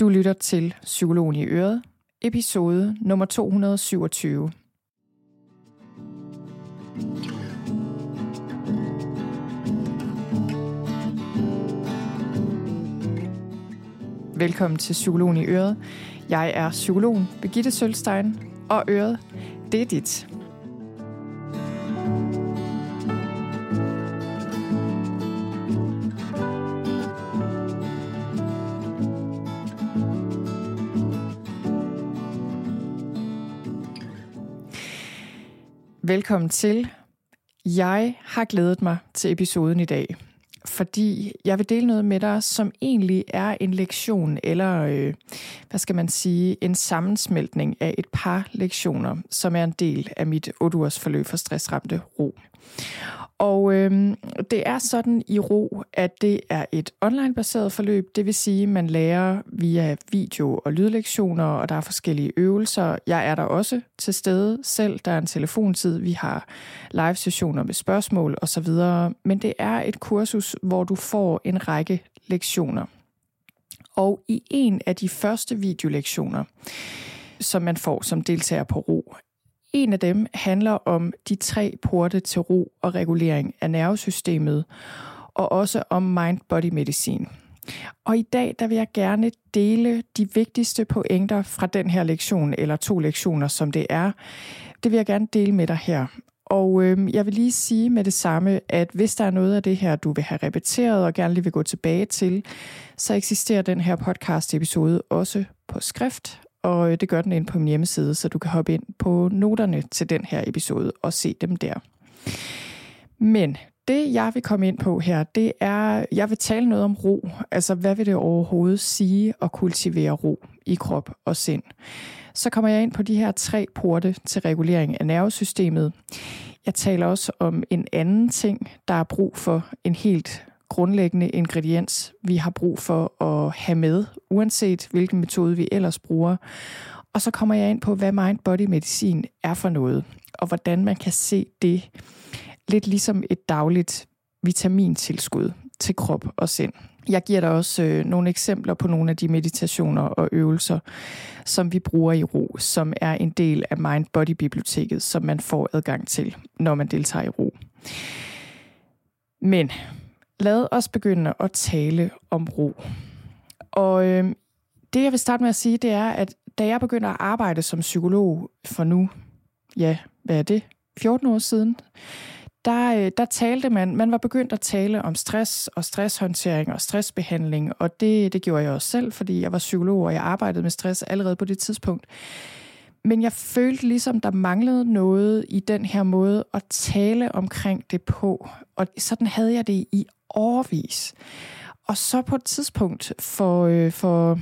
Du lytter til Psykologen i Øret, episode nummer 227. Velkommen til Psykologen i Øret. Jeg er psykologen Begitte Sølstein, og Øret, det er dit. Velkommen til. Jeg har glædet mig til episoden i dag, fordi jeg vil dele noget med dig, som egentlig er en lektion, eller øh, hvad skal man sige, en sammensmeltning af et par lektioner, som er en del af mit 8 ugers forløb for stressramte ro. Og øh, det er sådan i ro, at det er et online-baseret forløb. Det vil sige, at man lærer via video- og lydlektioner, og der er forskellige øvelser. Jeg er der også til stede selv. Der er en telefontid. Vi har live-sessioner med spørgsmål osv. Men det er et kursus, hvor du får en række lektioner. Og i en af de første videolektioner, som man får som deltager på ro, en af dem handler om de tre porte til ro og regulering af nervesystemet, og også om mind-body-medicin. Og i dag der vil jeg gerne dele de vigtigste pointer fra den her lektion, eller to lektioner, som det er. Det vil jeg gerne dele med dig her. Og øh, jeg vil lige sige med det samme, at hvis der er noget af det her, du vil have repeteret og gerne lige vil gå tilbage til, så eksisterer den her podcast episode også på skrift, og øh, det gør den ind på min hjemmeside, så du kan hoppe ind på noterne til den her episode og se dem der. Men det, jeg vil komme ind på her, det er, jeg vil tale noget om ro. Altså, hvad vil det overhovedet sige at kultivere ro i krop og sind? Så kommer jeg ind på de her tre porte til regulering af nervesystemet. Jeg taler også om en anden ting, der er brug for en helt grundlæggende ingrediens, vi har brug for at have med, uanset hvilken metode vi ellers bruger. Og så kommer jeg ind på, hvad mind-body-medicin er for noget, og hvordan man kan se det lidt ligesom et dagligt vitamintilskud til krop og sind. Jeg giver dig også øh, nogle eksempler på nogle af de meditationer og øvelser, som vi bruger i ro, som er en del af Mind-Body-biblioteket, som man får adgang til, når man deltager i ro. Men lad os begynde at tale om ro. Og øh, det, jeg vil starte med at sige, det er, at da jeg begyndte at arbejde som psykolog for nu, ja, hvad er det, 14 år siden, der, øh, der talte man, man var begyndt at tale om stress og stresshåndtering og stressbehandling, og det, det gjorde jeg også selv, fordi jeg var psykolog, og jeg arbejdede med stress allerede på det tidspunkt. Men jeg følte ligesom, der manglede noget i den her måde at tale omkring det på. Og sådan havde jeg det i årvis. Og så på et tidspunkt for, øh, for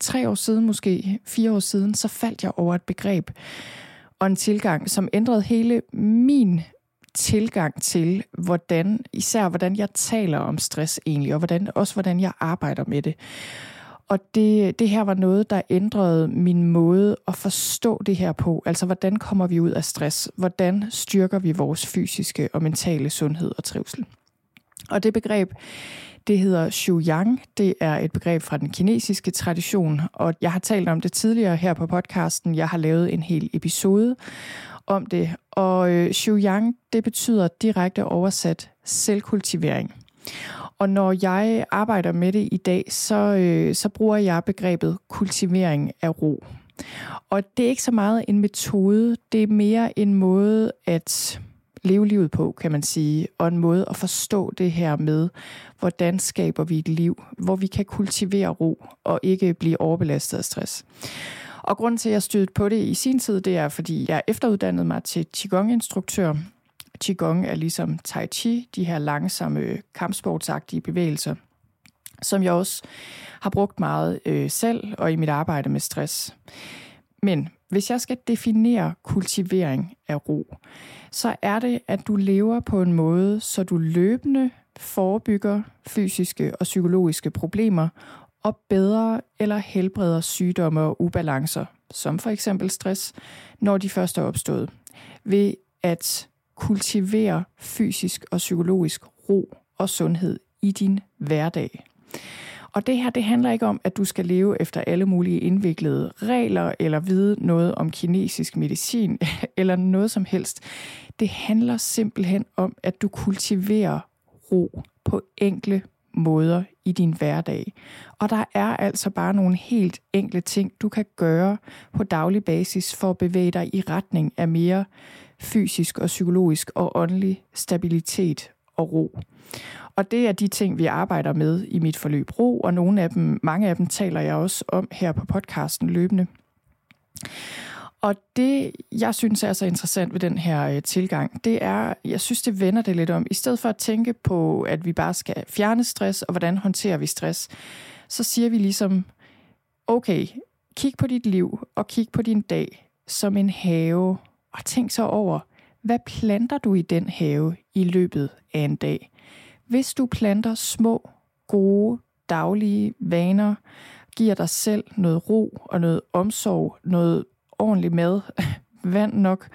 tre år siden, måske fire år siden, så faldt jeg over et begreb og en tilgang, som ændrede hele min tilgang til, hvordan, især hvordan jeg taler om stress egentlig, og hvordan, også hvordan jeg arbejder med det. Og det, det her var noget, der ændrede min måde at forstå det her på. Altså, hvordan kommer vi ud af stress? Hvordan styrker vi vores fysiske og mentale sundhed og trivsel? Og det begreb, det hedder Shu Yang. Det er et begreb fra den kinesiske tradition, og jeg har talt om det tidligere her på podcasten. Jeg har lavet en hel episode om det. Og øh, Yang, det betyder direkte oversat selvkultivering. Og når jeg arbejder med det i dag, så, øh, så bruger jeg begrebet kultivering af ro. Og det er ikke så meget en metode, det er mere en måde at leve livet på, kan man sige, og en måde at forstå det her med, hvordan skaber vi et liv, hvor vi kan kultivere ro og ikke blive overbelastet af stress. Og grunden til, at jeg stødte på det i sin tid, det er, fordi jeg efteruddannede mig til Qigong-instruktør. Qigong er ligesom Tai Chi, de her langsomme kampsportsagtige bevægelser, som jeg også har brugt meget øh, selv og i mit arbejde med stress. Men hvis jeg skal definere kultivering af ro, så er det, at du lever på en måde, så du løbende forebygger fysiske og psykologiske problemer og bedre eller helbreder sygdomme og ubalancer, som for eksempel stress, når de først er opstået, ved at kultivere fysisk og psykologisk ro og sundhed i din hverdag. Og det her, det handler ikke om, at du skal leve efter alle mulige indviklede regler, eller vide noget om kinesisk medicin, eller noget som helst. Det handler simpelthen om, at du kultiverer ro på enkle måder i din hverdag. Og der er altså bare nogle helt enkle ting, du kan gøre på daglig basis for at bevæge dig i retning af mere fysisk og psykologisk og åndelig stabilitet og ro. Og det er de ting, vi arbejder med i mit forløb ro, og nogle af dem, mange af dem taler jeg også om her på podcasten løbende. Og det, jeg synes er så interessant ved den her øh, tilgang, det er, jeg synes, det vender det lidt om. I stedet for at tænke på, at vi bare skal fjerne stress, og hvordan håndterer vi stress, så siger vi ligesom, okay, kig på dit liv, og kig på din dag som en have, og tænk så over, hvad planter du i den have i løbet af en dag? Hvis du planter små, gode, daglige vaner, giver dig selv noget ro og noget omsorg, noget ordentlig mad, vand nok,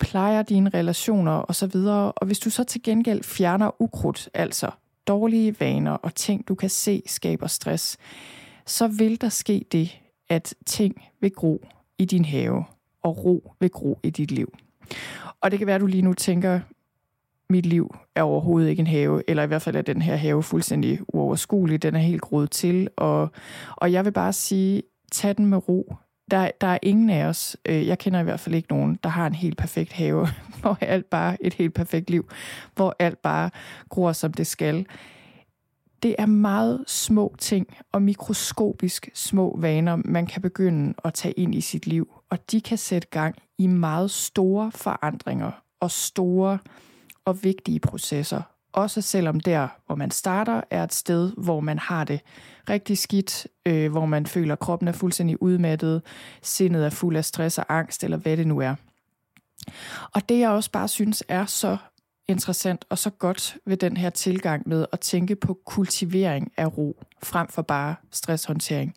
plejer dine relationer osv. Og hvis du så til gengæld fjerner ukrudt, altså dårlige vaner og ting, du kan se skaber stress, så vil der ske det, at ting vil gro i din have, og ro vil gro i dit liv. Og det kan være, at du lige nu tænker, mit liv er overhovedet ikke en have, eller i hvert fald er den her have fuldstændig uoverskuelig, den er helt groet til, og, og jeg vil bare sige, tag den med ro. Der, der er ingen af os, øh, jeg kender i hvert fald ikke nogen, der har en helt perfekt have, hvor alt bare et helt perfekt liv, hvor alt bare gror som det skal. Det er meget små ting og mikroskopisk små vaner, man kan begynde at tage ind i sit liv, og de kan sætte gang i meget store forandringer og store og vigtige processer. Også selvom der, hvor man starter, er et sted, hvor man har det rigtig skidt, øh, hvor man føler, at kroppen er fuldstændig udmattet, sindet er fuld af stress og angst, eller hvad det nu er. Og det jeg også bare synes er så interessant og så godt ved den her tilgang med at tænke på kultivering af ro, frem for bare stresshåndtering,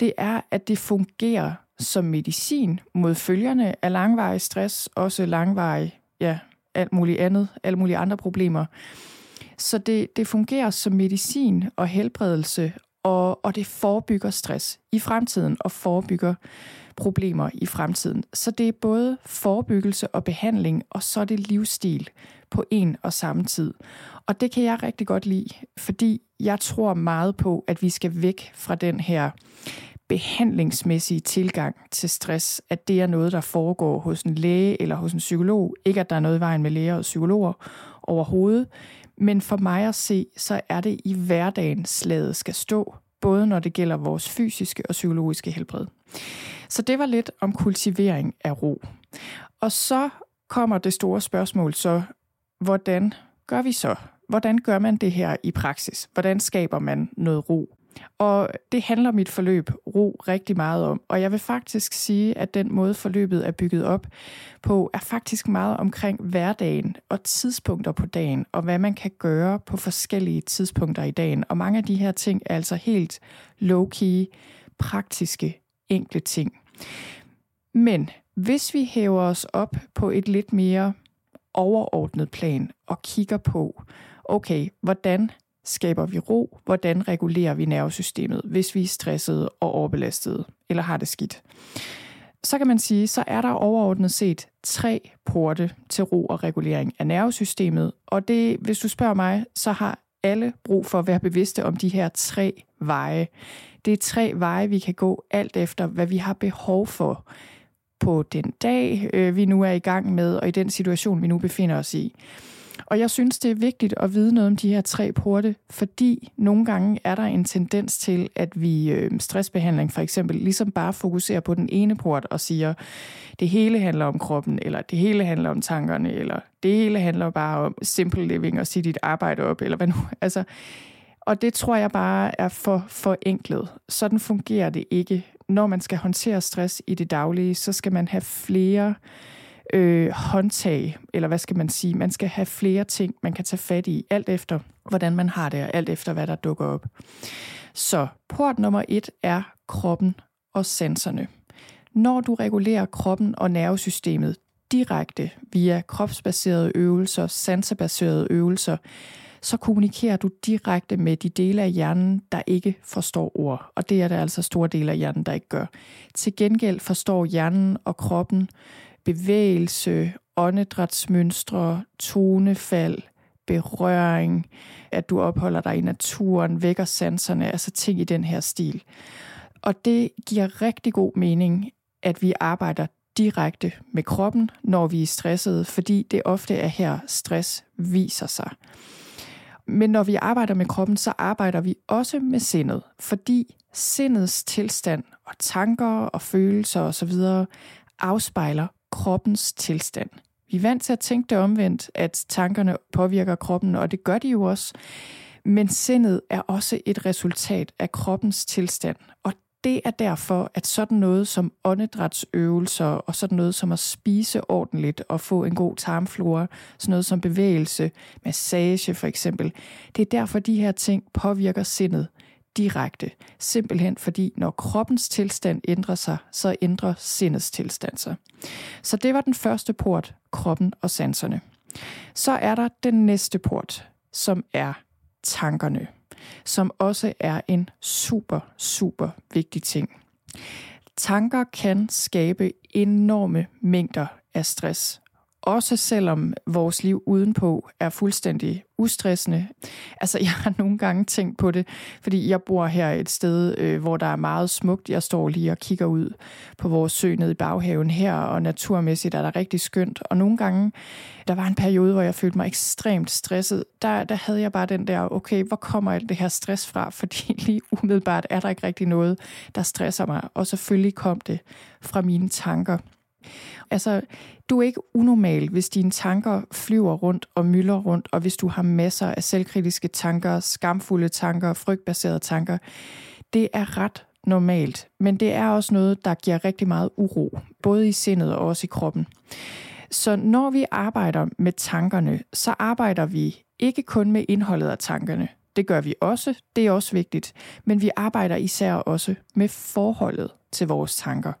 det er, at det fungerer som medicin mod følgerne af langvarig stress, også langvarig ja, alt muligt andet, alle mulige andre problemer. Så det, det fungerer som medicin og helbredelse, og, og det forebygger stress i fremtiden og forebygger problemer i fremtiden. Så det er både forebyggelse og behandling, og så er det livsstil på en og samme tid. Og det kan jeg rigtig godt lide, fordi jeg tror meget på, at vi skal væk fra den her behandlingsmæssige tilgang til stress, at det er noget, der foregår hos en læge eller hos en psykolog. Ikke at der er noget i vejen med læger og psykologer overhovedet, men for mig at se, så er det i hverdagen slaget skal stå, både når det gælder vores fysiske og psykologiske helbred. Så det var lidt om kultivering af ro. Og så kommer det store spørgsmål så, hvordan gør vi så? Hvordan gør man det her i praksis? Hvordan skaber man noget ro? Og det handler mit forløb ro rigtig meget om. Og jeg vil faktisk sige, at den måde forløbet er bygget op på, er faktisk meget omkring hverdagen og tidspunkter på dagen, og hvad man kan gøre på forskellige tidspunkter i dagen. Og mange af de her ting er altså helt low-key, praktiske, enkle ting. Men hvis vi hæver os op på et lidt mere overordnet plan og kigger på, okay, hvordan skaber vi ro? Hvordan regulerer vi nervesystemet, hvis vi er stressede og overbelastede eller har det skidt? Så kan man sige, så er der overordnet set tre porte til ro og regulering af nervesystemet. Og det, hvis du spørger mig, så har alle brug for at være bevidste om de her tre veje. Det er tre veje, vi kan gå alt efter, hvad vi har behov for på den dag, øh, vi nu er i gang med, og i den situation, vi nu befinder os i. Og jeg synes, det er vigtigt at vide noget om de her tre porte, fordi nogle gange er der en tendens til, at vi øh, stressbehandling for eksempel ligesom bare fokuserer på den ene port og siger, det hele handler om kroppen, eller det hele handler om tankerne, eller det hele handler bare om simple living og sige dit arbejde op, eller hvad nu. Altså, og det tror jeg bare er for forenklet. Sådan fungerer det ikke. Når man skal håndtere stress i det daglige, så skal man have flere øh, øh, håndtag, eller hvad skal man sige, man skal have flere ting, man kan tage fat i, alt efter, hvordan man har det, og alt efter, hvad der dukker op. Så port nummer et er kroppen og sanserne. Når du regulerer kroppen og nervesystemet direkte via kropsbaserede øvelser, sansebaserede øvelser, så kommunikerer du direkte med de dele af hjernen, der ikke forstår ord. Og det er der altså store dele af hjernen, der ikke gør. Til gengæld forstår hjernen og kroppen bevægelse, åndedrætsmønstre, tonefald, berøring, at du opholder dig i naturen, vækker sanserne, altså ting i den her stil. Og det giver rigtig god mening, at vi arbejder direkte med kroppen, når vi er stressede, fordi det ofte er her, stress viser sig. Men når vi arbejder med kroppen, så arbejder vi også med sindet, fordi sindets tilstand og tanker og følelser osv. afspejler kroppens tilstand. Vi er vant til at tænke det omvendt, at tankerne påvirker kroppen, og det gør de jo også. Men sindet er også et resultat af kroppens tilstand, og det er derfor, at sådan noget som åndedrætsøvelser og sådan noget som at spise ordentligt og få en god tarmflora, sådan noget som bevægelse, massage for eksempel, det er derfor, de her ting påvirker sindet direkte. Simpelthen fordi, når kroppens tilstand ændrer sig, så ændrer sindets tilstand sig. Så det var den første port, kroppen og sanserne. Så er der den næste port, som er tankerne som også er en super, super vigtig ting. Tanker kan skabe enorme mængder af stress også selvom vores liv udenpå er fuldstændig ustressende. Altså, jeg har nogle gange tænkt på det, fordi jeg bor her et sted, øh, hvor der er meget smukt. Jeg står lige og kigger ud på vores sø nede i baghaven her, og naturmæssigt er der rigtig skønt. Og nogle gange, der var en periode, hvor jeg følte mig ekstremt stresset. Der, der havde jeg bare den der, okay, hvor kommer alt det her stress fra? Fordi lige umiddelbart er der ikke rigtig noget, der stresser mig. Og selvfølgelig kom det fra mine tanker. Altså, du er ikke unormal, hvis dine tanker flyver rundt og mylder rundt, og hvis du har masser af selvkritiske tanker, skamfulde tanker, frygtbaserede tanker. Det er ret normalt, men det er også noget, der giver rigtig meget uro, både i sindet og også i kroppen. Så når vi arbejder med tankerne, så arbejder vi ikke kun med indholdet af tankerne. Det gør vi også, det er også vigtigt, men vi arbejder især også med forholdet til vores tanker.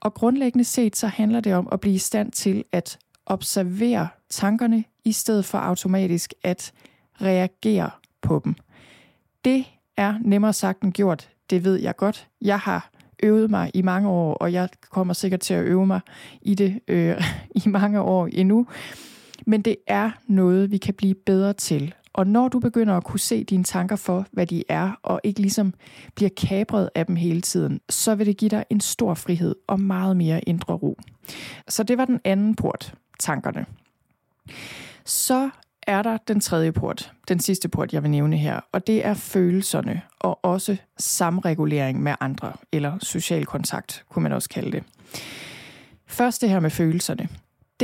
Og grundlæggende set så handler det om at blive i stand til at observere tankerne, i stedet for automatisk at reagere på dem. Det er nemmere sagt end gjort, det ved jeg godt. Jeg har øvet mig i mange år, og jeg kommer sikkert til at øve mig i det øh, i mange år endnu. Men det er noget, vi kan blive bedre til. Og når du begynder at kunne se dine tanker for, hvad de er, og ikke ligesom bliver kabret af dem hele tiden, så vil det give dig en stor frihed og meget mere indre ro. Så det var den anden port, tankerne. Så er der den tredje port, den sidste port, jeg vil nævne her, og det er følelserne og også samregulering med andre, eller social kontakt, kunne man også kalde det. Først det her med følelserne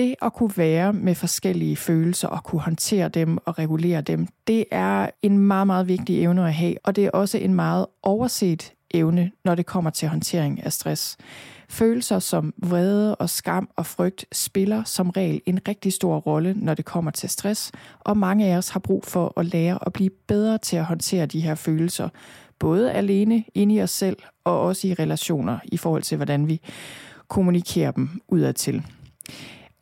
det at kunne være med forskellige følelser og kunne håndtere dem og regulere dem, det er en meget, meget vigtig evne at have, og det er også en meget overset evne, når det kommer til håndtering af stress. Følelser som vrede og skam og frygt spiller som regel en rigtig stor rolle, når det kommer til stress, og mange af os har brug for at lære at blive bedre til at håndtere de her følelser, både alene inde i os selv og også i relationer i forhold til, hvordan vi kommunikerer dem udadtil.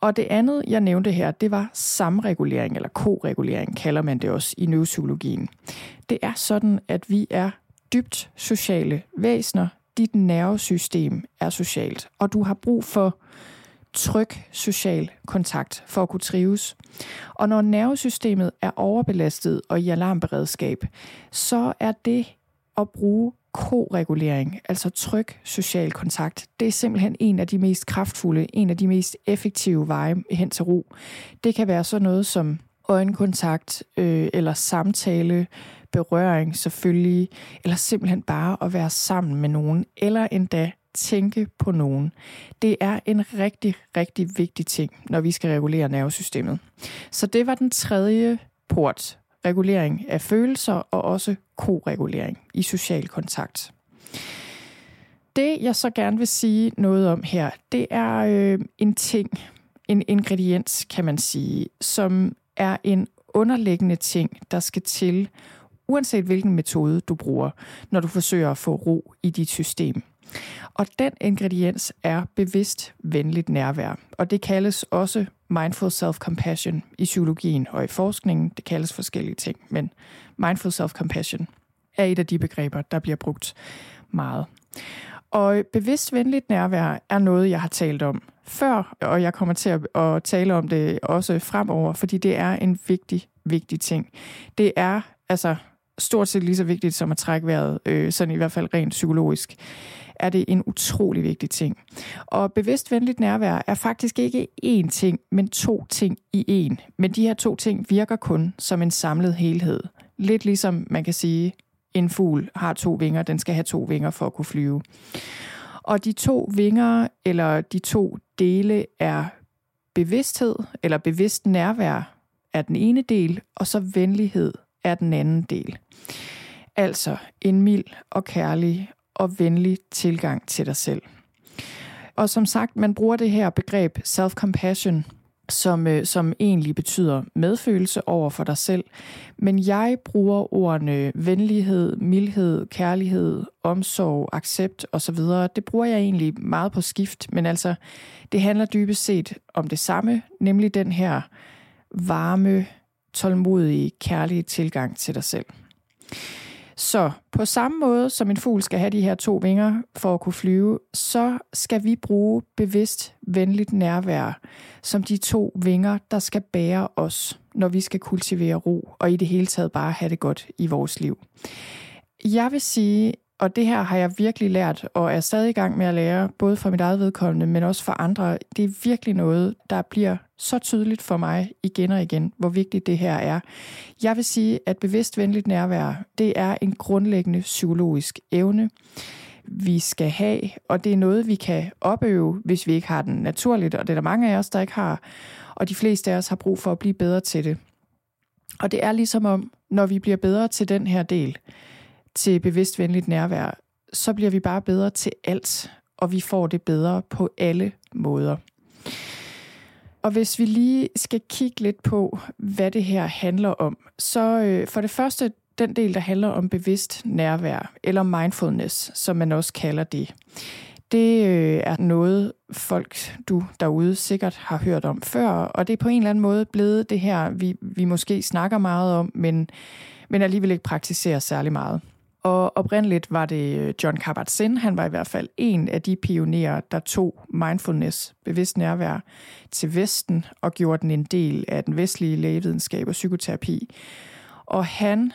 Og det andet, jeg nævnte her, det var samregulering, eller koregulering kalder man det også i neuropsykologien. Det er sådan, at vi er dybt sociale væsener. Dit nervesystem er socialt, og du har brug for tryg social kontakt for at kunne trives. Og når nervesystemet er overbelastet og i alarmberedskab, så er det at bruge koregulering, altså tryg social kontakt, det er simpelthen en af de mest kraftfulde, en af de mest effektive veje hen til ro. Det kan være sådan noget som øjenkontakt øh, eller samtale, berøring selvfølgelig, eller simpelthen bare at være sammen med nogen, eller endda tænke på nogen. Det er en rigtig, rigtig vigtig ting, når vi skal regulere nervesystemet. Så det var den tredje port regulering af følelser og også koregulering i social kontakt. Det, jeg så gerne vil sige noget om her, det er øh, en ting, en ingrediens, kan man sige, som er en underliggende ting, der skal til, uanset hvilken metode du bruger, når du forsøger at få ro i dit system. Og den ingrediens er bevidst venligt nærvær, og det kaldes også mindful self-compassion i psykologien og i forskningen. Det kaldes forskellige ting, men mindful self-compassion er et af de begreber, der bliver brugt meget. Og bevidst venligt nærvær er noget, jeg har talt om før, og jeg kommer til at, tale om det også fremover, fordi det er en vigtig, vigtig ting. Det er altså stort set lige så vigtigt som at trække vejret, øh, sådan i hvert fald rent psykologisk, er det en utrolig vigtig ting. Og bevidst venligt nærvær er faktisk ikke én ting, men to ting i én. Men de her to ting virker kun som en samlet helhed. Lidt ligesom man kan sige, en fugl har to vinger, den skal have to vinger for at kunne flyve. Og de to vinger, eller de to dele, er bevidsthed, eller bevidst nærvær, er den ene del, og så venlighed er den anden del. Altså en mild og kærlig og venlig tilgang til dig selv. Og som sagt, man bruger det her begreb self-compassion, som, øh, som egentlig betyder medfølelse over for dig selv. Men jeg bruger ordene venlighed, mildhed, kærlighed, omsorg, accept osv. Det bruger jeg egentlig meget på skift, men altså, det handler dybest set om det samme, nemlig den her varme, tålmodige, kærlige tilgang til dig selv. Så på samme måde som en fugl skal have de her to vinger for at kunne flyve, så skal vi bruge bevidst venligt nærvær som de to vinger, der skal bære os, når vi skal kultivere ro og i det hele taget bare have det godt i vores liv. Jeg vil sige, og det her har jeg virkelig lært, og er stadig i gang med at lære, både for mit eget vedkommende, men også for andre. Det er virkelig noget, der bliver så tydeligt for mig igen og igen, hvor vigtigt det her er. Jeg vil sige, at bevidst venligt nærvær, det er en grundlæggende psykologisk evne, vi skal have, og det er noget, vi kan opøve, hvis vi ikke har den naturligt, og det er der mange af os, der ikke har, og de fleste af os har brug for at blive bedre til det. Og det er ligesom om, når vi bliver bedre til den her del, til bevidst venligt nærvær, så bliver vi bare bedre til alt, og vi får det bedre på alle måder. Og hvis vi lige skal kigge lidt på, hvad det her handler om, så øh, for det første den del, der handler om bevidst nærvær, eller mindfulness, som man også kalder det. Det øh, er noget, folk, du derude, sikkert har hørt om før, og det er på en eller anden måde blevet det her, vi, vi måske snakker meget om, men, men alligevel ikke praktiserer særlig meget. Og oprindeligt var det øh, John Kabat-Zinn, han var i hvert fald en af de pionerer, der tog mindfulness, bevidst nærvær, til Vesten og gjorde den en del af den vestlige lægevidenskab og psykoterapi. Og han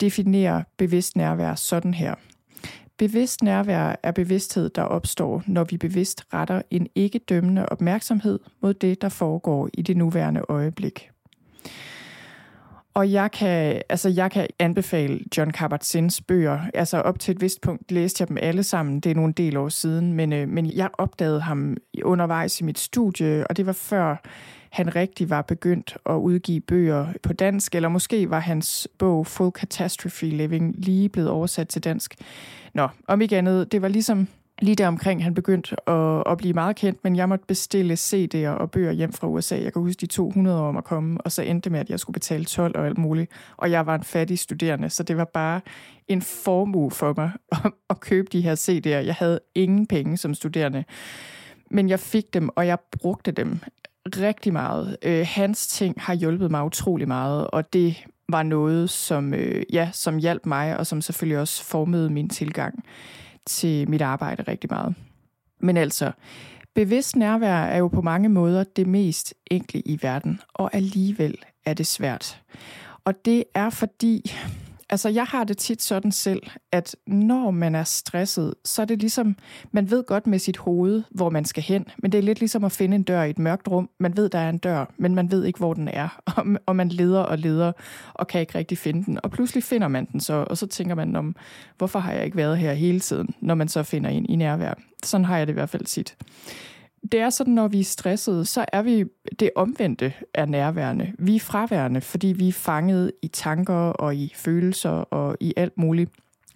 definerer bevidst nærvær sådan her. Bevidst nærvær er bevidsthed, der opstår, når vi bevidst retter en ikke dømmende opmærksomhed mod det, der foregår i det nuværende øjeblik. Og jeg kan, altså jeg kan anbefale John Kabat-Zinns bøger. Altså op til et vist punkt læste jeg dem alle sammen. Det er nogle del år siden, men, øh, men jeg opdagede ham undervejs i mit studie, og det var før han rigtig var begyndt at udgive bøger på dansk, eller måske var hans bog Full Catastrophe Living lige blevet oversat til dansk. Nå, om ikke andet, det var ligesom lige der omkring, han begyndte at, at blive meget kendt, men jeg måtte bestille CD'er og bøger hjem fra USA. Jeg kan huske de 200 år om at komme, og så endte det med, at jeg skulle betale 12 og alt muligt. Og jeg var en fattig studerende, så det var bare en formue for mig at, at købe de her CD'er. Jeg havde ingen penge som studerende, men jeg fik dem, og jeg brugte dem rigtig meget. Øh, hans ting har hjulpet mig utrolig meget, og det var noget, som, øh, ja, som hjalp mig, og som selvfølgelig også formede min tilgang til mit arbejde rigtig meget. Men altså, bevidst nærvær er jo på mange måder det mest enkle i verden, og alligevel er det svært. Og det er fordi, Altså, jeg har det tit sådan selv, at når man er stresset, så er det ligesom, man ved godt med sit hoved, hvor man skal hen, men det er lidt ligesom at finde en dør i et mørkt rum. Man ved, der er en dør, men man ved ikke, hvor den er, og man leder og leder, og kan ikke rigtig finde den. Og pludselig finder man den så, og så tænker man om, hvorfor har jeg ikke været her hele tiden, når man så finder en i nærvær. Sådan har jeg det i hvert fald tit det er sådan, når vi er stressede, så er vi det omvendte af nærværende. Vi er fraværende, fordi vi er fanget i tanker og i følelser og i alt muligt.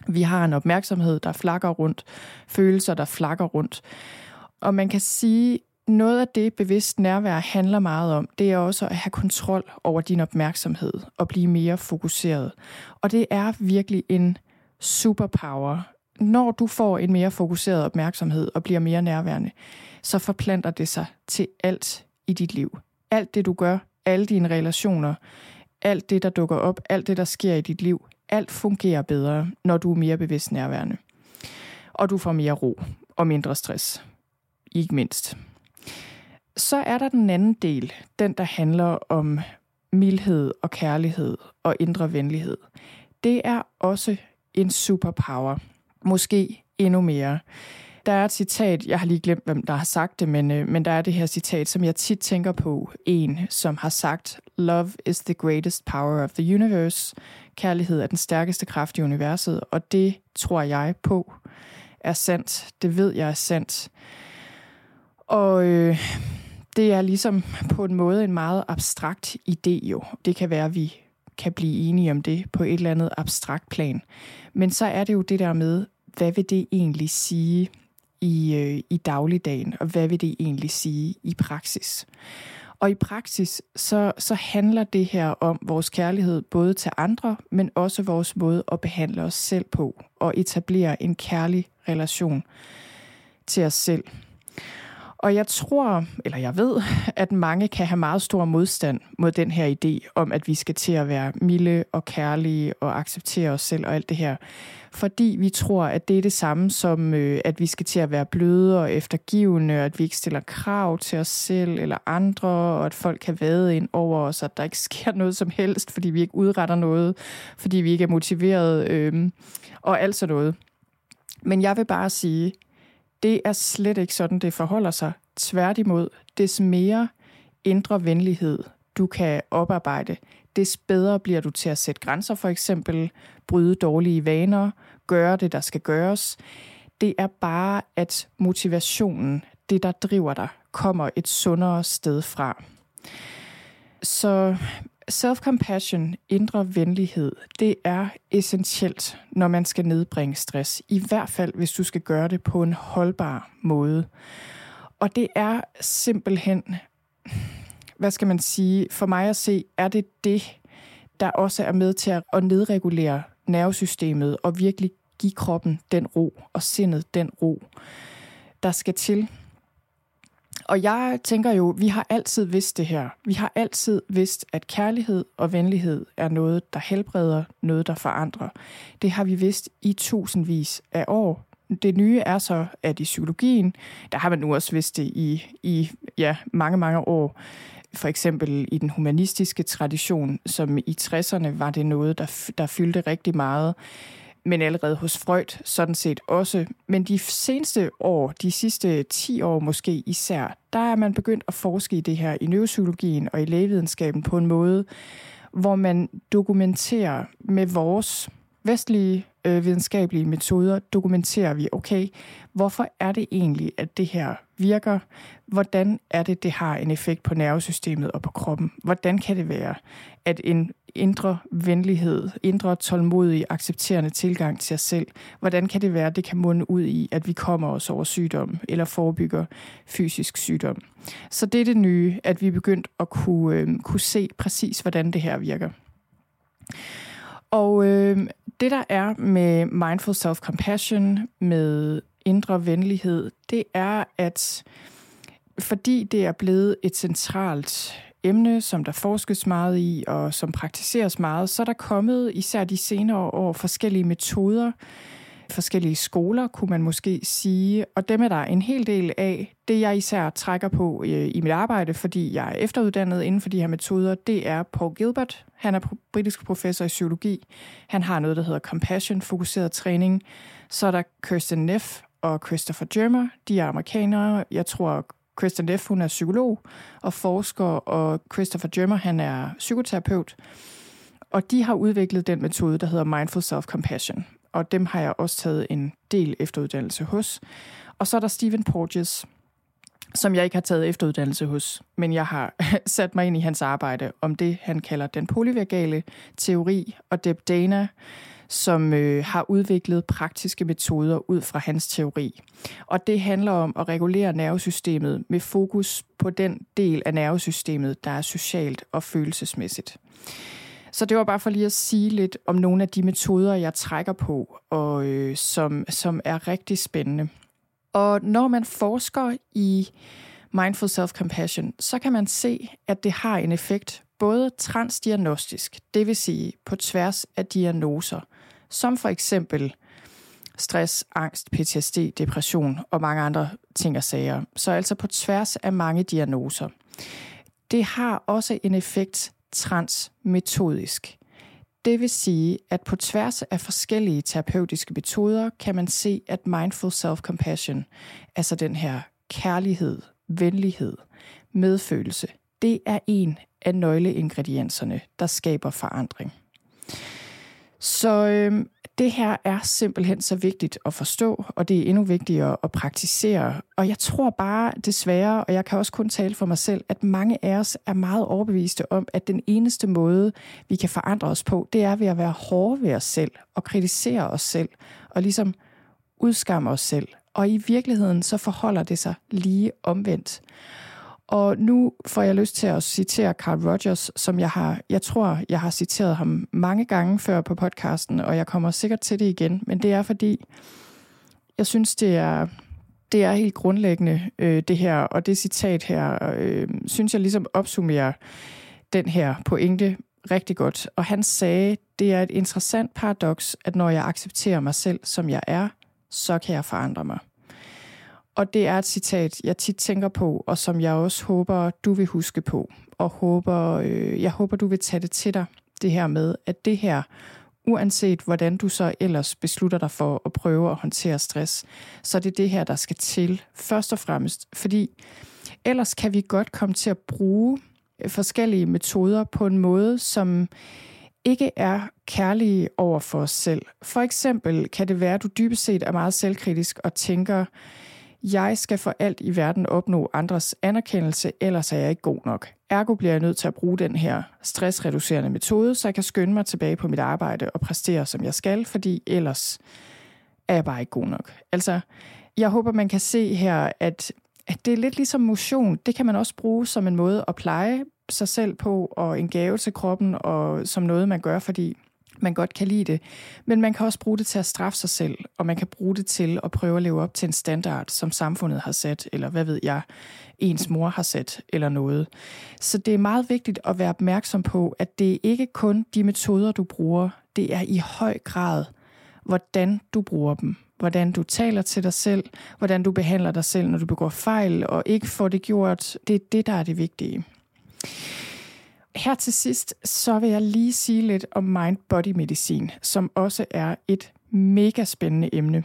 Vi har en opmærksomhed, der flakker rundt, følelser, der flakker rundt. Og man kan sige, noget af det bevidst nærvær handler meget om, det er også at have kontrol over din opmærksomhed og blive mere fokuseret. Og det er virkelig en superpower, når du får en mere fokuseret opmærksomhed og bliver mere nærværende, så forplanter det sig til alt i dit liv. Alt det, du gør, alle dine relationer, alt det, der dukker op, alt det, der sker i dit liv, alt fungerer bedre, når du er mere bevidst nærværende. Og du får mere ro og mindre stress. Ikke mindst. Så er der den anden del, den der handler om mildhed og kærlighed og indre venlighed. Det er også en superpower. Måske endnu mere. Der er et citat, jeg har lige glemt, hvem der har sagt det, men, øh, men der er det her citat, som jeg tit tænker på. En, som har sagt, Love is the greatest power of the universe. Kærlighed er den stærkeste kraft i universet, og det tror jeg på er sandt. Det ved jeg er sandt. Og øh, det er ligesom på en måde en meget abstrakt idé jo. Det kan være, at vi kan blive enige om det på et eller andet abstrakt plan. Men så er det jo det der med, hvad vil det egentlig sige i, øh, i dagligdagen, og hvad vil det egentlig sige i praksis? Og i praksis, så, så handler det her om vores kærlighed både til andre, men også vores måde at behandle os selv på, og etablere en kærlig relation til os selv. Og jeg tror, eller jeg ved, at mange kan have meget stor modstand mod den her idé om, at vi skal til at være milde og kærlige og acceptere os selv og alt det her. Fordi vi tror, at det er det samme som, øh, at vi skal til at være bløde og eftergivende, og at vi ikke stiller krav til os selv eller andre, og at folk kan vade ind over os, at der ikke sker noget som helst, fordi vi ikke udretter noget, fordi vi ikke er motiveret øh, og alt sådan noget. Men jeg vil bare sige, det er slet ikke sådan, det forholder sig. Tværtimod, des mere indre venlighed du kan oparbejde, des bedre bliver du til at sætte grænser for eksempel, bryde dårlige vaner, gøre det, der skal gøres. Det er bare, at motivationen, det der driver dig, kommer et sundere sted fra. Så Self-compassion, indre venlighed, det er essentielt, når man skal nedbringe stress. I hvert fald, hvis du skal gøre det på en holdbar måde. Og det er simpelthen, hvad skal man sige, for mig at se, er det det, der også er med til at nedregulere nervesystemet og virkelig give kroppen den ro og sindet den ro, der skal til og jeg tænker jo, vi har altid vidst det her. Vi har altid vidst, at kærlighed og venlighed er noget, der helbreder, noget, der forandrer. Det har vi vidst i tusindvis af år. Det nye er så, at i psykologien, der har man nu også vidst det i, i ja, mange, mange år. For eksempel i den humanistiske tradition, som i 60'erne var det noget, der, der fyldte rigtig meget men allerede hos Freud sådan set også. Men de seneste år, de sidste 10 år måske især, der er man begyndt at forske i det her i neuropsykologien og i lægevidenskaben på en måde, hvor man dokumenterer med vores vestlige øh, videnskabelige metoder, dokumenterer vi, okay, hvorfor er det egentlig, at det her virker? Hvordan er det, det har en effekt på nervesystemet og på kroppen? Hvordan kan det være, at en indre venlighed, indre tålmodig, accepterende tilgang til os selv, hvordan kan det være, at det kan munde ud i, at vi kommer os over sygdom eller forebygger fysisk sygdom? Så det er det nye, at vi er begyndt at kunne, øh, kunne se præcis, hvordan det her virker. Og øh, det, der er med mindful self-compassion, med indre venlighed, det er, at fordi det er blevet et centralt emne, som der forskes meget i, og som praktiseres meget, så er der kommet især de senere år forskellige metoder, forskellige skoler, kunne man måske sige, og dem er der en hel del af. Det, jeg især trækker på øh, i mit arbejde, fordi jeg er efteruddannet inden for de her metoder, det er Paul Gilbert. Han er britisk professor i psykologi. Han har noget, der hedder compassion-fokuseret træning. Så er der Kirsten Neff og Christopher Germer. De er amerikanere. Jeg tror, Kristen Neff, hun er psykolog og forsker, og Christopher Germer, han er psykoterapeut. Og de har udviklet den metode, der hedder Mindful Self-Compassion. Og dem har jeg også taget en del efteruddannelse hos. Og så er der Stephen Porges, som jeg ikke har taget efteruddannelse hos, men jeg har sat mig ind i hans arbejde om det, han kalder den polyvagale teori, og Deb Dana, som øh, har udviklet praktiske metoder ud fra hans teori. Og det handler om at regulere nervesystemet med fokus på den del af nervesystemet, der er socialt og følelsesmæssigt. Så det var bare for lige at sige lidt om nogle af de metoder, jeg trækker på, og øh, som, som er rigtig spændende. Og når man forsker i mindful self-compassion, så kan man se, at det har en effekt både transdiagnostisk, det vil sige på tværs af diagnoser, som for eksempel stress, angst, PTSD, depression og mange andre ting og sager. Så altså på tværs af mange diagnoser. Det har også en effekt transmetodisk. Det vil sige, at på tværs af forskellige terapeutiske metoder kan man se, at mindful self-compassion, altså den her kærlighed, venlighed, medfølelse, det er en af nøgleingredienserne, der skaber forandring. Så øh, det her er simpelthen så vigtigt at forstå, og det er endnu vigtigere at praktisere. Og jeg tror bare desværre, og jeg kan også kun tale for mig selv, at mange af os er meget overbeviste om, at den eneste måde, vi kan forandre os på, det er ved at være hårde ved os selv og kritisere os selv og ligesom udskamme os selv. Og i virkeligheden så forholder det sig lige omvendt. Og nu får jeg lyst til at citere Carl Rogers, som jeg har, jeg tror, jeg har citeret ham mange gange før på podcasten, og jeg kommer sikkert til det igen. Men det er fordi, jeg synes, det er, det er helt grundlæggende, øh, det her, og det citat her, øh, synes jeg ligesom opsummerer den her pointe rigtig godt. Og han sagde, det er et interessant paradoks, at når jeg accepterer mig selv, som jeg er, så kan jeg forandre mig. Og det er et citat, jeg tit tænker på, og som jeg også håber, du vil huske på. Og håber, øh, jeg håber, du vil tage det til dig, det her med, at det her, uanset hvordan du så ellers beslutter dig for at prøve at håndtere stress, så det er det her, der skal til, først og fremmest. Fordi ellers kan vi godt komme til at bruge øh, forskellige metoder på en måde, som ikke er kærlige over for os selv. For eksempel kan det være, at du dybest set er meget selvkritisk og tænker, jeg skal for alt i verden opnå andres anerkendelse, ellers er jeg ikke god nok. Ergo bliver jeg nødt til at bruge den her stressreducerende metode, så jeg kan skynde mig tilbage på mit arbejde og præstere, som jeg skal, fordi ellers er jeg bare ikke god nok. Altså, jeg håber, man kan se her, at, at det er lidt ligesom motion. Det kan man også bruge som en måde at pleje sig selv på, og en gave til kroppen, og som noget, man gør, fordi man godt kan lide det. Men man kan også bruge det til at straffe sig selv, og man kan bruge det til at prøve at leve op til en standard, som samfundet har sat, eller hvad ved jeg, ens mor har sat, eller noget. Så det er meget vigtigt at være opmærksom på, at det er ikke kun de metoder, du bruger, det er i høj grad, hvordan du bruger dem. Hvordan du taler til dig selv, hvordan du behandler dig selv, når du begår fejl, og ikke får det gjort. Det er det, der er det vigtige. Her til sidst, så vil jeg lige sige lidt om mind-body-medicin, som også er et mega spændende emne,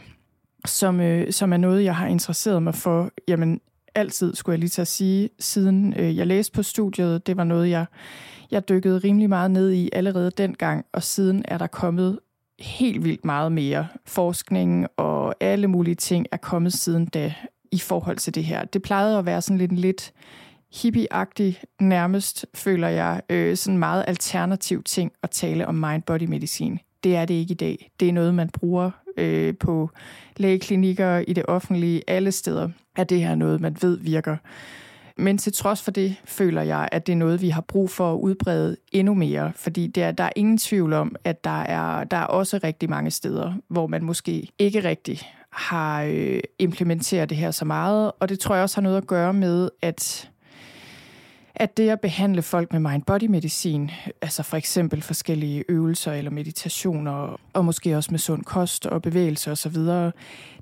som, øh, som er noget, jeg har interesseret mig for, jamen altid, skulle jeg lige til at sige, siden øh, jeg læste på studiet. Det var noget, jeg, jeg dykkede rimelig meget ned i allerede dengang, og siden er der kommet helt vildt meget mere forskning, og alle mulige ting er kommet siden da i forhold til det her. Det plejede at være sådan lidt, lidt hippieagtig nærmest, føler jeg, øh, sådan meget alternativ ting at tale om mind-body-medicin. Det er det ikke i dag. Det er noget, man bruger øh, på lægeklinikker, i det offentlige, alle steder er det her noget, man ved virker. Men til trods for det, føler jeg, at det er noget, vi har brug for at udbrede endnu mere, fordi der, der er ingen tvivl om, at der er, der er også rigtig mange steder, hvor man måske ikke rigtig har øh, implementeret det her så meget, og det tror jeg også har noget at gøre med, at at det at behandle folk med mind-body-medicin, altså for eksempel forskellige øvelser eller meditationer, og måske også med sund kost og bevægelse osv.,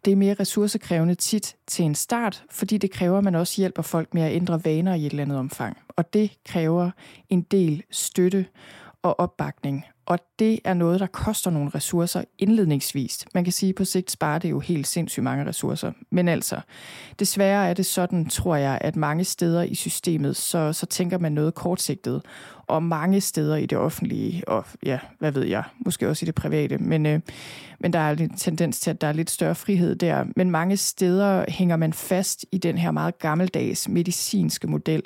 det er mere ressourcekrævende tit til en start, fordi det kræver, at man også hjælper folk med at ændre vaner i et eller andet omfang. Og det kræver en del støtte og opbakning. Og det er noget, der koster nogle ressourcer indledningsvis. Man kan sige, at på sigt sparer det jo helt sindssygt mange ressourcer. Men altså, desværre er det sådan, tror jeg, at mange steder i systemet, så, så tænker man noget kortsigtet. Og mange steder i det offentlige, og ja, hvad ved jeg, måske også i det private. Men, øh, men der er en tendens til, at der er lidt større frihed der. Men mange steder hænger man fast i den her meget gammeldags medicinske model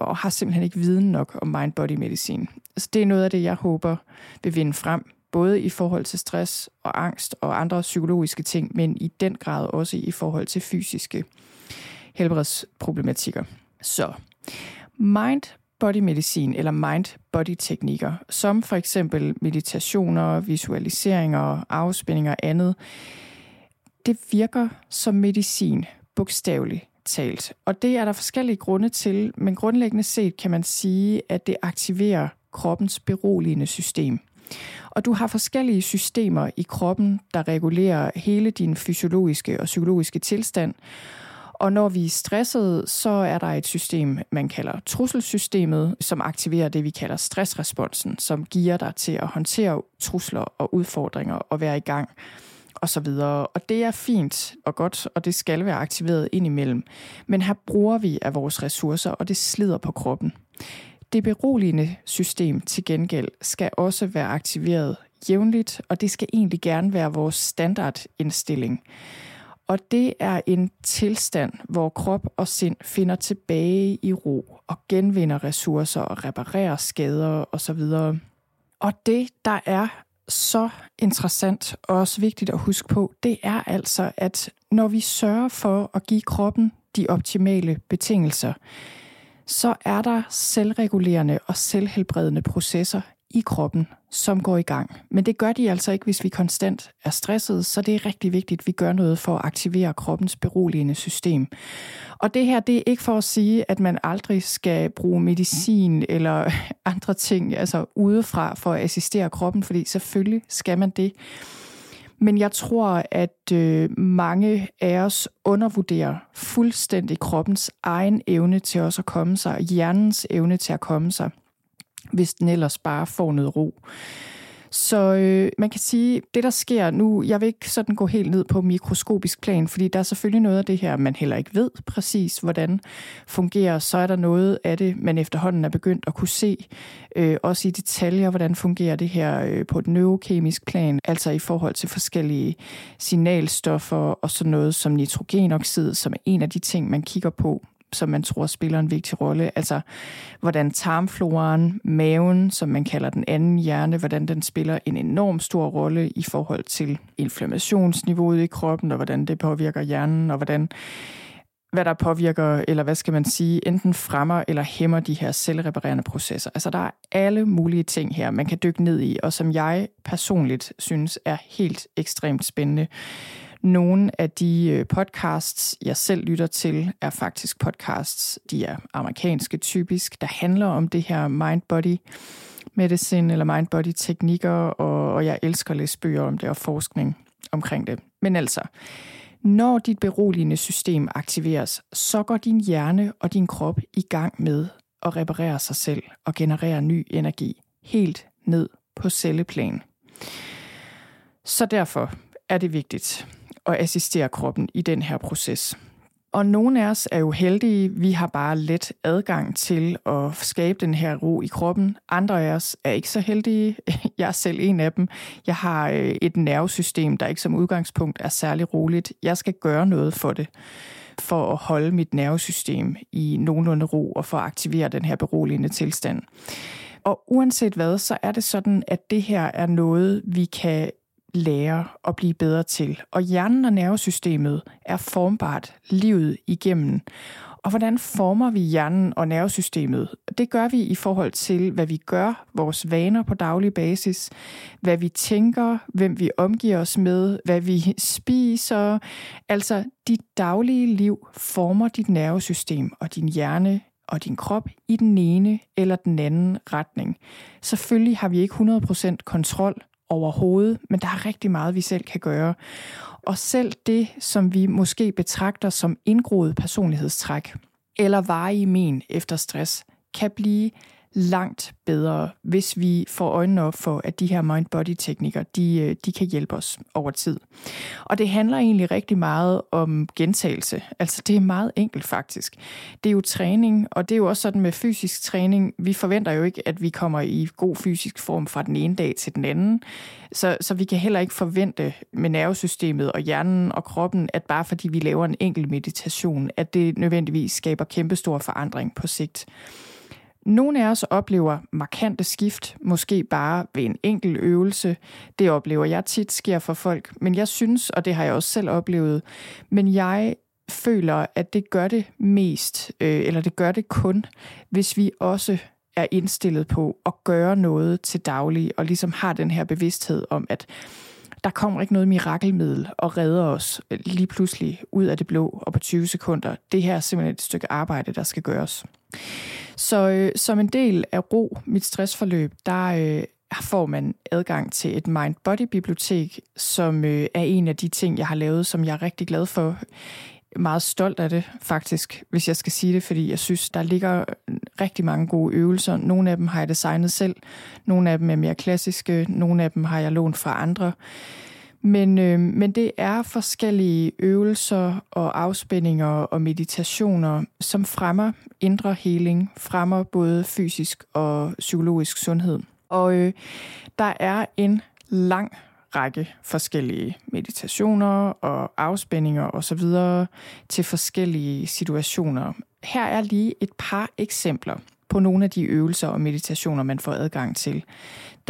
og har simpelthen ikke viden nok om mind-body-medicin. Så altså, det er noget af det, jeg håber vil vinde frem, både i forhold til stress og angst og andre psykologiske ting, men i den grad også i forhold til fysiske helbredsproblematikker. Så mind mind-body-medicin eller mind-body-teknikker, som for eksempel meditationer, visualiseringer, afspændinger og andet, det virker som medicin, bogstaveligt talt. Og det er der forskellige grunde til, men grundlæggende set kan man sige, at det aktiverer kroppens beroligende system. Og du har forskellige systemer i kroppen, der regulerer hele din fysiologiske og psykologiske tilstand. Og når vi er stressede, så er der et system, man kalder trusselsystemet, som aktiverer det, vi kalder stressresponsen, som giver dig til at håndtere trusler og udfordringer og være i gang og så videre. Og det er fint og godt, og det skal være aktiveret indimellem. Men her bruger vi af vores ressourcer, og det slider på kroppen. Det beroligende system til gengæld skal også være aktiveret jævnligt, og det skal egentlig gerne være vores standardindstilling. Og det er en tilstand, hvor krop og sind finder tilbage i ro og genvinder ressourcer og reparerer skader osv. Og det, der er så interessant og også vigtigt at huske på, det er altså, at når vi sørger for at give kroppen de optimale betingelser, så er der selvregulerende og selvhelbredende processer i kroppen, som går i gang. Men det gør de altså ikke, hvis vi konstant er stressede, så det er rigtig vigtigt, at vi gør noget for at aktivere kroppens beroligende system. Og det her, det er ikke for at sige, at man aldrig skal bruge medicin eller andre ting altså udefra for at assistere kroppen, fordi selvfølgelig skal man det. Men jeg tror, at øh, mange af os undervurderer fuldstændig kroppens egen evne til også at komme sig, hjernens evne til at komme sig hvis den ellers bare får noget ro. Så øh, man kan sige, det der sker nu, jeg vil ikke sådan gå helt ned på mikroskopisk plan, fordi der er selvfølgelig noget af det her, man heller ikke ved præcis, hvordan fungerer. Så er der noget af det, man efterhånden er begyndt at kunne se, øh, også i detaljer, hvordan fungerer det her øh, på et neurokemisk plan, altså i forhold til forskellige signalstoffer og sådan noget som nitrogenoxid, som er en af de ting, man kigger på som man tror spiller en vigtig rolle. Altså, hvordan tarmfloren, maven, som man kalder den anden hjerne, hvordan den spiller en enorm stor rolle i forhold til inflammationsniveauet i kroppen, og hvordan det påvirker hjernen, og hvordan hvad der påvirker, eller hvad skal man sige, enten fremmer eller hæmmer de her selvreparerende processer. Altså der er alle mulige ting her, man kan dykke ned i, og som jeg personligt synes er helt ekstremt spændende. Nogle af de øh, podcasts, jeg selv lytter til, er faktisk podcasts, de er amerikanske typisk, der handler om det her mind-body medicine eller mind-body teknikker, og, og jeg elsker at læse bøger om det og forskning omkring det. Men altså, når dit beroligende system aktiveres, så går din hjerne og din krop i gang med at reparere sig selv og generere ny energi helt ned på celleplan. Så derfor er det vigtigt, og assistere kroppen i den her proces. Og nogle af os er jo heldige, vi har bare let adgang til at skabe den her ro i kroppen. Andre af os er ikke så heldige. Jeg er selv en af dem. Jeg har øh, et nervesystem, der ikke som udgangspunkt er særlig roligt. Jeg skal gøre noget for det, for at holde mit nervesystem i nogenlunde ro og for at aktivere den her beroligende tilstand. Og uanset hvad, så er det sådan, at det her er noget, vi kan lære at blive bedre til. Og hjernen og nervesystemet er formbart livet igennem. Og hvordan former vi hjernen og nervesystemet? Det gør vi i forhold til, hvad vi gør, vores vaner på daglig basis, hvad vi tænker, hvem vi omgiver os med, hvad vi spiser. Altså, dit daglige liv former dit nervesystem og din hjerne og din krop i den ene eller den anden retning. Selvfølgelig har vi ikke 100% kontrol overhovedet, men der er rigtig meget, vi selv kan gøre. Og selv det, som vi måske betragter som indgroet personlighedstræk eller varige men efter stress, kan blive langt bedre, hvis vi får øjnene op for, at de her mind-body-teknikker, de, øh, de kan hjælpe os over tid. Og det handler egentlig rigtig meget om gentagelse. Altså det er meget enkelt faktisk. Det er jo træning, og det er jo også sådan med fysisk træning. Vi forventer jo ikke, at vi kommer i god fysisk form fra den ene dag til den anden. Så, så vi kan heller ikke forvente med nervesystemet og hjernen og kroppen, at bare fordi vi laver en enkelt meditation, at det nødvendigvis skaber kæmpestor forandring på sigt. Nogle af os oplever markante skift, måske bare ved en enkelt øvelse. Det oplever jeg tit sker for folk, men jeg synes, og det har jeg også selv oplevet, men jeg føler, at det gør det mest, øh, eller det gør det kun, hvis vi også er indstillet på at gøre noget til daglig, og ligesom har den her bevidsthed om, at der kommer ikke noget mirakelmiddel og redder os øh, lige pludselig ud af det blå og på 20 sekunder. Det her er simpelthen et stykke arbejde, der skal gøres. Så øh, som en del af ro, mit stressforløb, der øh, får man adgang til et mind-body-bibliotek, som øh, er en af de ting, jeg har lavet, som jeg er rigtig glad for meget stolt af det, faktisk, hvis jeg skal sige det, fordi jeg synes, der ligger øh, rigtig mange gode øvelser. Nogle af dem har jeg designet selv, nogle af dem er mere klassiske, nogle af dem har jeg lånt fra andre. Men, øh, men det er forskellige øvelser og afspændinger og meditationer, som fremmer indre heling, fremmer både fysisk og psykologisk sundhed. Og øh, der er en lang række forskellige meditationer og afspændinger osv. til forskellige situationer. Her er lige et par eksempler på nogle af de øvelser og meditationer, man får adgang til.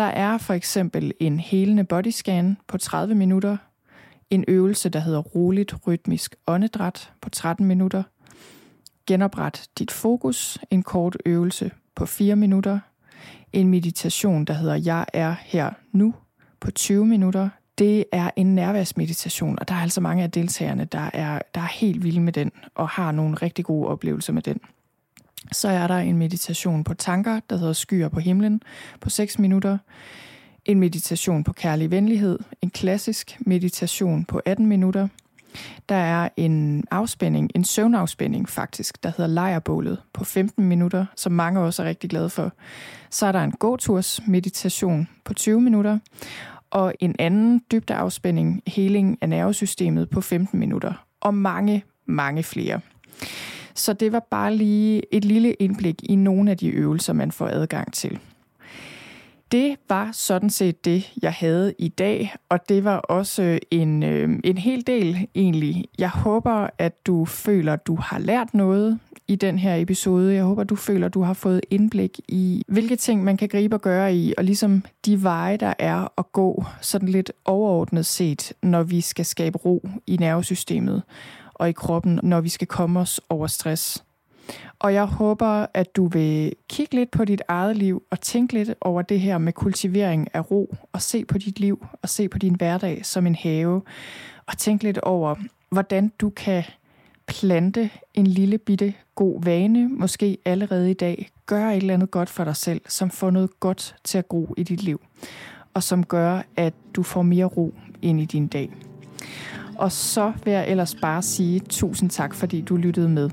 Der er for eksempel en helende bodyscan på 30 minutter, en øvelse, der hedder roligt rytmisk åndedræt på 13 minutter, genopret dit fokus, en kort øvelse på 4 minutter, en meditation, der hedder Jeg er her nu på 20 minutter. Det er en nærværsmeditation, og der er altså mange af deltagerne, der er, der er helt vilde med den, og har nogle rigtig gode oplevelser med den. Så er der en meditation på tanker, der hedder Skyer på himlen, på 6 minutter. En meditation på kærlig venlighed, en klassisk meditation på 18 minutter. Der er en afspænding, en søvnafspænding faktisk, der hedder Lejerbålet på 15 minutter, som mange også er rigtig glade for. Så er der en gåturs meditation på 20 minutter, og en anden dybdeafspænding, heling af nervesystemet på 15 minutter, og mange, mange flere. Så det var bare lige et lille indblik i nogle af de øvelser, man får adgang til. Det var sådan set det, jeg havde i dag, og det var også en, øh, en hel del egentlig. Jeg håber, at du føler, at du har lært noget i den her episode. Jeg håber, du føler, at du har fået indblik i, hvilke ting man kan gribe og gøre i, og ligesom de veje, der er at gå sådan lidt overordnet set, når vi skal skabe ro i nervesystemet og i kroppen, når vi skal komme os over stress. Og jeg håber, at du vil kigge lidt på dit eget liv og tænke lidt over det her med kultivering af ro og se på dit liv og se på din hverdag som en have og tænke lidt over, hvordan du kan plante en lille bitte god vane, måske allerede i dag, gøre et eller andet godt for dig selv, som får noget godt til at gro i dit liv, og som gør, at du får mere ro ind i din dag. Og så vil jeg ellers bare sige tusind tak, fordi du lyttede med.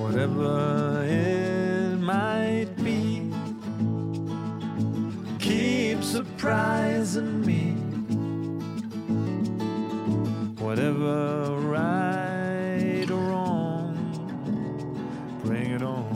Whatever it might be Keep surprising me Whatever right or wrong Bring it on